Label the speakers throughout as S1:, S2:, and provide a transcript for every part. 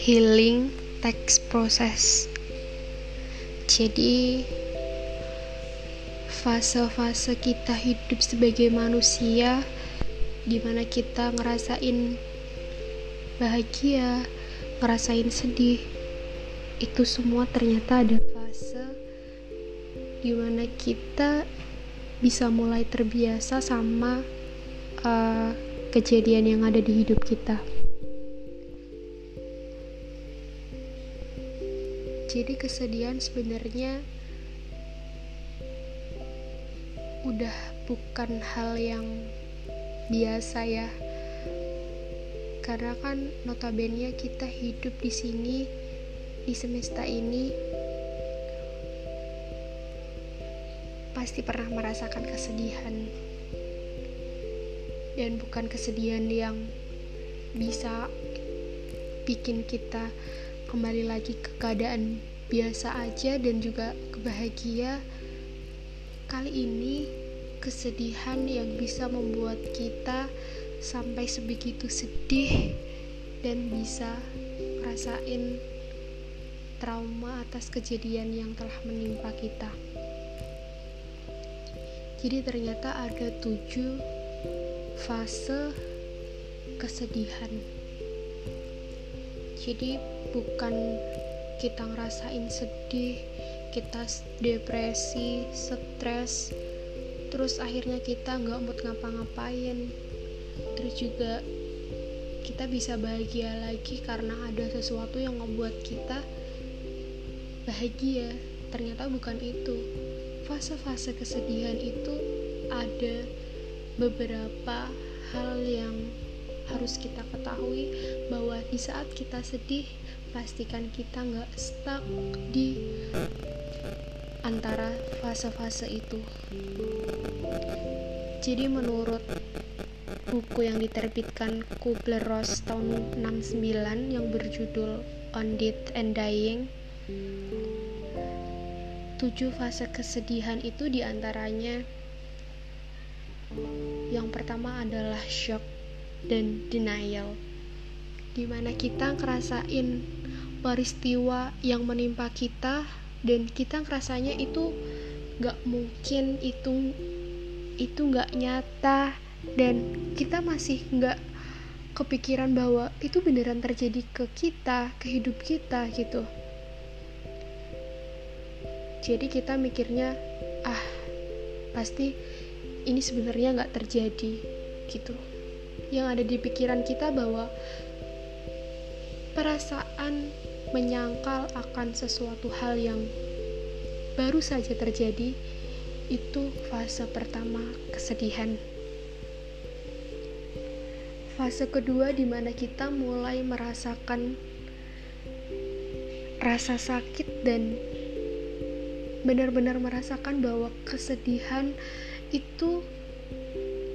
S1: healing takes process. Jadi fase-fase kita hidup sebagai manusia di mana kita ngerasain bahagia ngerasain sedih itu semua ternyata ada fase di mana kita bisa mulai terbiasa sama uh, kejadian yang ada di hidup kita. Jadi kesedihan sebenarnya udah bukan hal yang biasa ya. Karena kan notabene kita hidup di sini di semesta ini pasti pernah merasakan kesedihan. Dan bukan kesedihan yang bisa bikin kita kembali lagi ke keadaan biasa aja dan juga kebahagia kali ini kesedihan yang bisa membuat kita sampai sebegitu sedih dan bisa rasain trauma atas kejadian yang telah menimpa kita jadi ternyata ada tujuh fase kesedihan. Jadi bukan kita ngerasain sedih kita depresi stres terus akhirnya kita nggak mood ngapa-ngapain. Terus juga kita bisa bahagia lagi karena ada sesuatu yang membuat kita bahagia. Ternyata bukan itu fase-fase kesedihan itu ada beberapa hal yang harus kita ketahui bahwa di saat kita sedih pastikan kita nggak stuck di antara fase-fase itu. Jadi menurut buku yang diterbitkan Kubler-Ross tahun 69 yang berjudul On Death and Dying tujuh fase kesedihan itu di antaranya yang pertama adalah shock dan denial di mana kita ngerasain peristiwa yang menimpa kita dan kita ngerasanya itu gak mungkin itu itu gak nyata dan kita masih gak kepikiran bahwa itu beneran terjadi ke kita ke hidup kita gitu jadi kita mikirnya ah pasti ini sebenarnya nggak terjadi gitu yang ada di pikiran kita bahwa perasaan menyangkal akan sesuatu hal yang baru saja terjadi itu fase pertama kesedihan. Fase kedua di mana kita mulai merasakan rasa sakit dan benar-benar merasakan bahwa kesedihan itu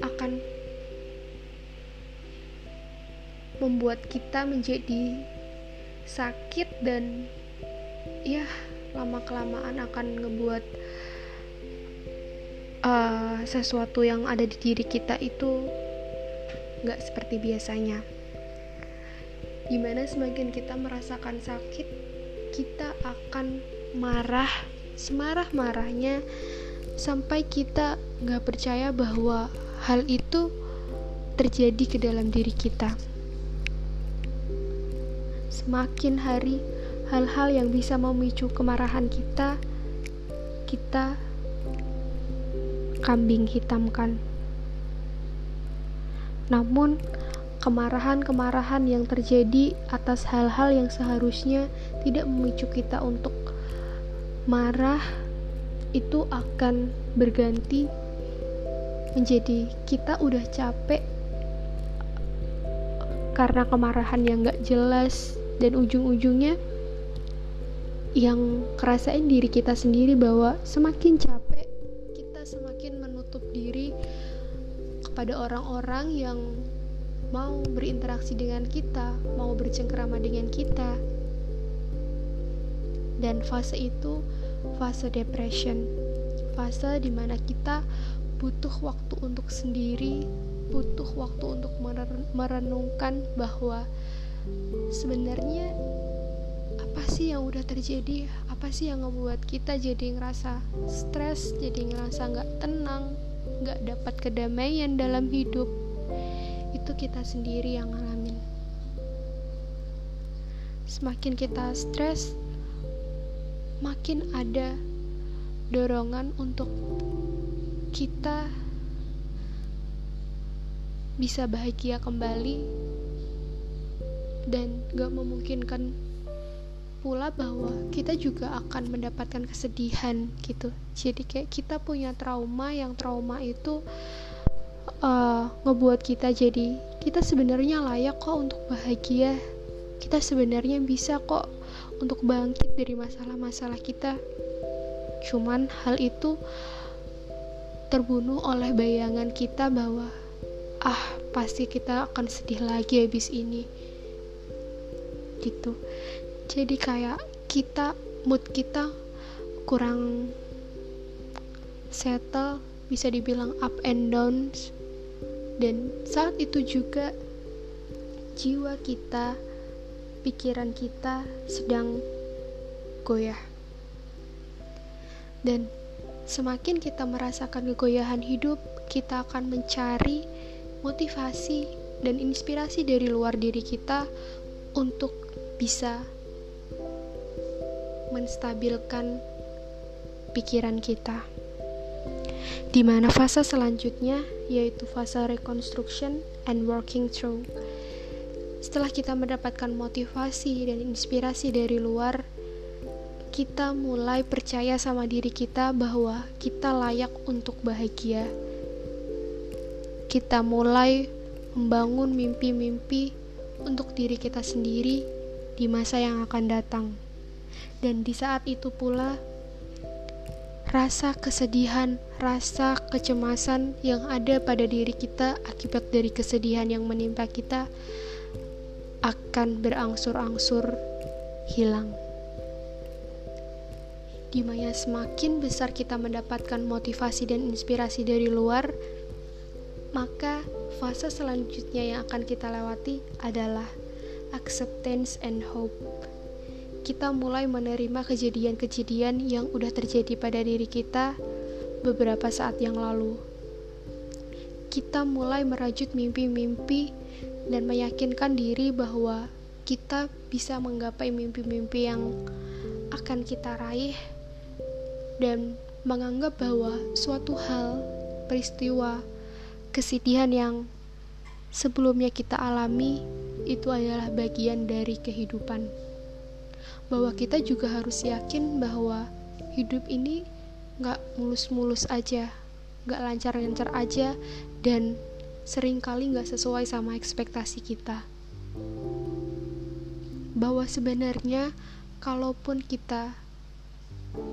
S1: akan membuat kita menjadi sakit dan ya lama kelamaan akan ngebuat uh, sesuatu yang ada di diri kita itu nggak seperti biasanya. Di mana semakin kita merasakan sakit kita akan marah semarah-marahnya sampai kita nggak percaya bahwa hal itu terjadi ke dalam diri kita. Semakin hari hal-hal yang bisa memicu kemarahan kita kita kambing hitamkan. Namun kemarahan-kemarahan yang terjadi atas hal-hal yang seharusnya tidak memicu kita untuk marah itu akan berganti menjadi kita udah capek karena kemarahan yang gak jelas dan ujung-ujungnya yang kerasain diri kita sendiri bahwa semakin capek kita semakin menutup diri kepada orang-orang yang mau berinteraksi dengan kita, mau bercengkrama dengan kita. Dan fase itu fase depression. Fase di mana kita butuh waktu untuk sendiri butuh waktu untuk merenungkan bahwa sebenarnya apa sih yang udah terjadi? Apa sih yang ngebuat kita jadi ngerasa stres jadi ngerasa nggak tenang nggak dapat kedamaian dalam hidup? Itu kita sendiri yang ngalamin. Semakin kita stres makin ada dorongan untuk kita bisa bahagia kembali dan gak memungkinkan pula bahwa kita juga akan mendapatkan kesedihan gitu. Jadi kayak kita punya trauma yang trauma itu uh, ngebuat kita jadi kita sebenarnya layak kok untuk bahagia. Kita sebenarnya bisa kok untuk bangkit dari masalah-masalah kita. Cuman hal itu terbunuh oleh bayangan kita bahwa ah pasti kita akan sedih lagi habis ini. Gitu. Jadi kayak kita mood kita kurang settle bisa dibilang up and down. Dan saat itu juga jiwa kita pikiran kita sedang goyah dan semakin kita merasakan kegoyahan hidup kita akan mencari motivasi dan inspirasi dari luar diri kita untuk bisa menstabilkan pikiran kita. Di mana fase selanjutnya yaitu fase reconstruction and working through. Setelah kita mendapatkan motivasi dan inspirasi dari luar, kita mulai percaya sama diri kita bahwa kita layak untuk bahagia. Kita mulai membangun mimpi-mimpi untuk diri kita sendiri di masa yang akan datang. Dan di saat itu pula, rasa kesedihan, rasa kecemasan yang ada pada diri kita akibat dari kesedihan yang menimpa kita akan berangsur-angsur hilang. Di mana semakin besar kita mendapatkan motivasi dan inspirasi dari luar, maka fase selanjutnya yang akan kita lewati adalah acceptance and hope kita mulai menerima kejadian-kejadian yang udah terjadi pada diri kita beberapa saat yang lalu. Kita mulai merajut mimpi-mimpi dan meyakinkan diri bahwa kita bisa menggapai mimpi-mimpi yang akan kita raih dan menganggap bahwa suatu hal, peristiwa, kesedihan yang sebelumnya kita alami itu adalah bagian dari kehidupan. Bahwa kita juga harus yakin bahwa hidup ini gak mulus-mulus aja, gak lancar-lancar aja, dan sering kali gak sesuai sama ekspektasi kita. Bahwa sebenarnya, kalaupun kita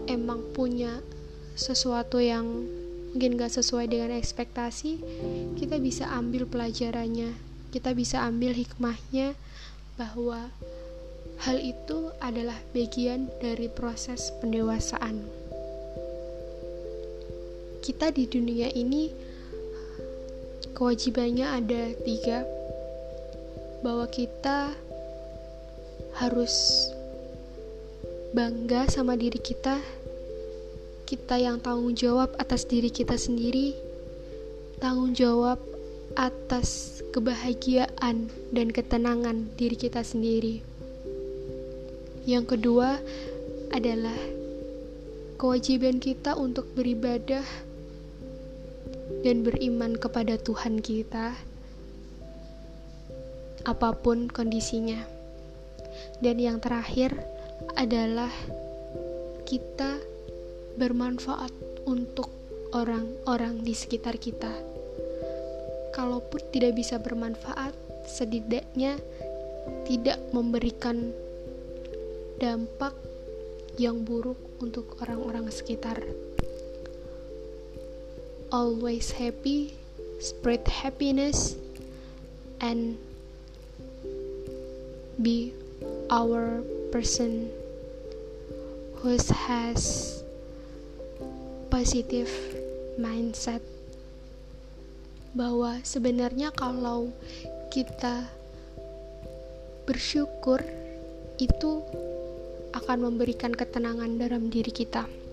S1: emang punya sesuatu yang mungkin gak sesuai dengan ekspektasi, kita bisa ambil pelajarannya, kita bisa ambil hikmahnya bahwa Hal itu adalah bagian dari proses pendewasaan. Kita di dunia ini kewajibannya ada tiga, bahwa kita harus bangga sama diri kita, kita yang tanggung jawab atas diri kita sendiri, tanggung jawab atas kebahagiaan dan ketenangan diri kita sendiri. Yang kedua adalah kewajiban kita untuk beribadah dan beriman kepada Tuhan kita, apa pun kondisinya. Dan yang terakhir adalah kita bermanfaat untuk orang-orang di sekitar kita. Kalaupun tidak bisa bermanfaat, setidaknya tidak memberikan dampak yang buruk untuk orang-orang sekitar. Always happy, spread happiness, and be our person who has positive mindset bahwa sebenarnya kalau kita bersyukur itu akan memberikan ketenangan dalam diri kita.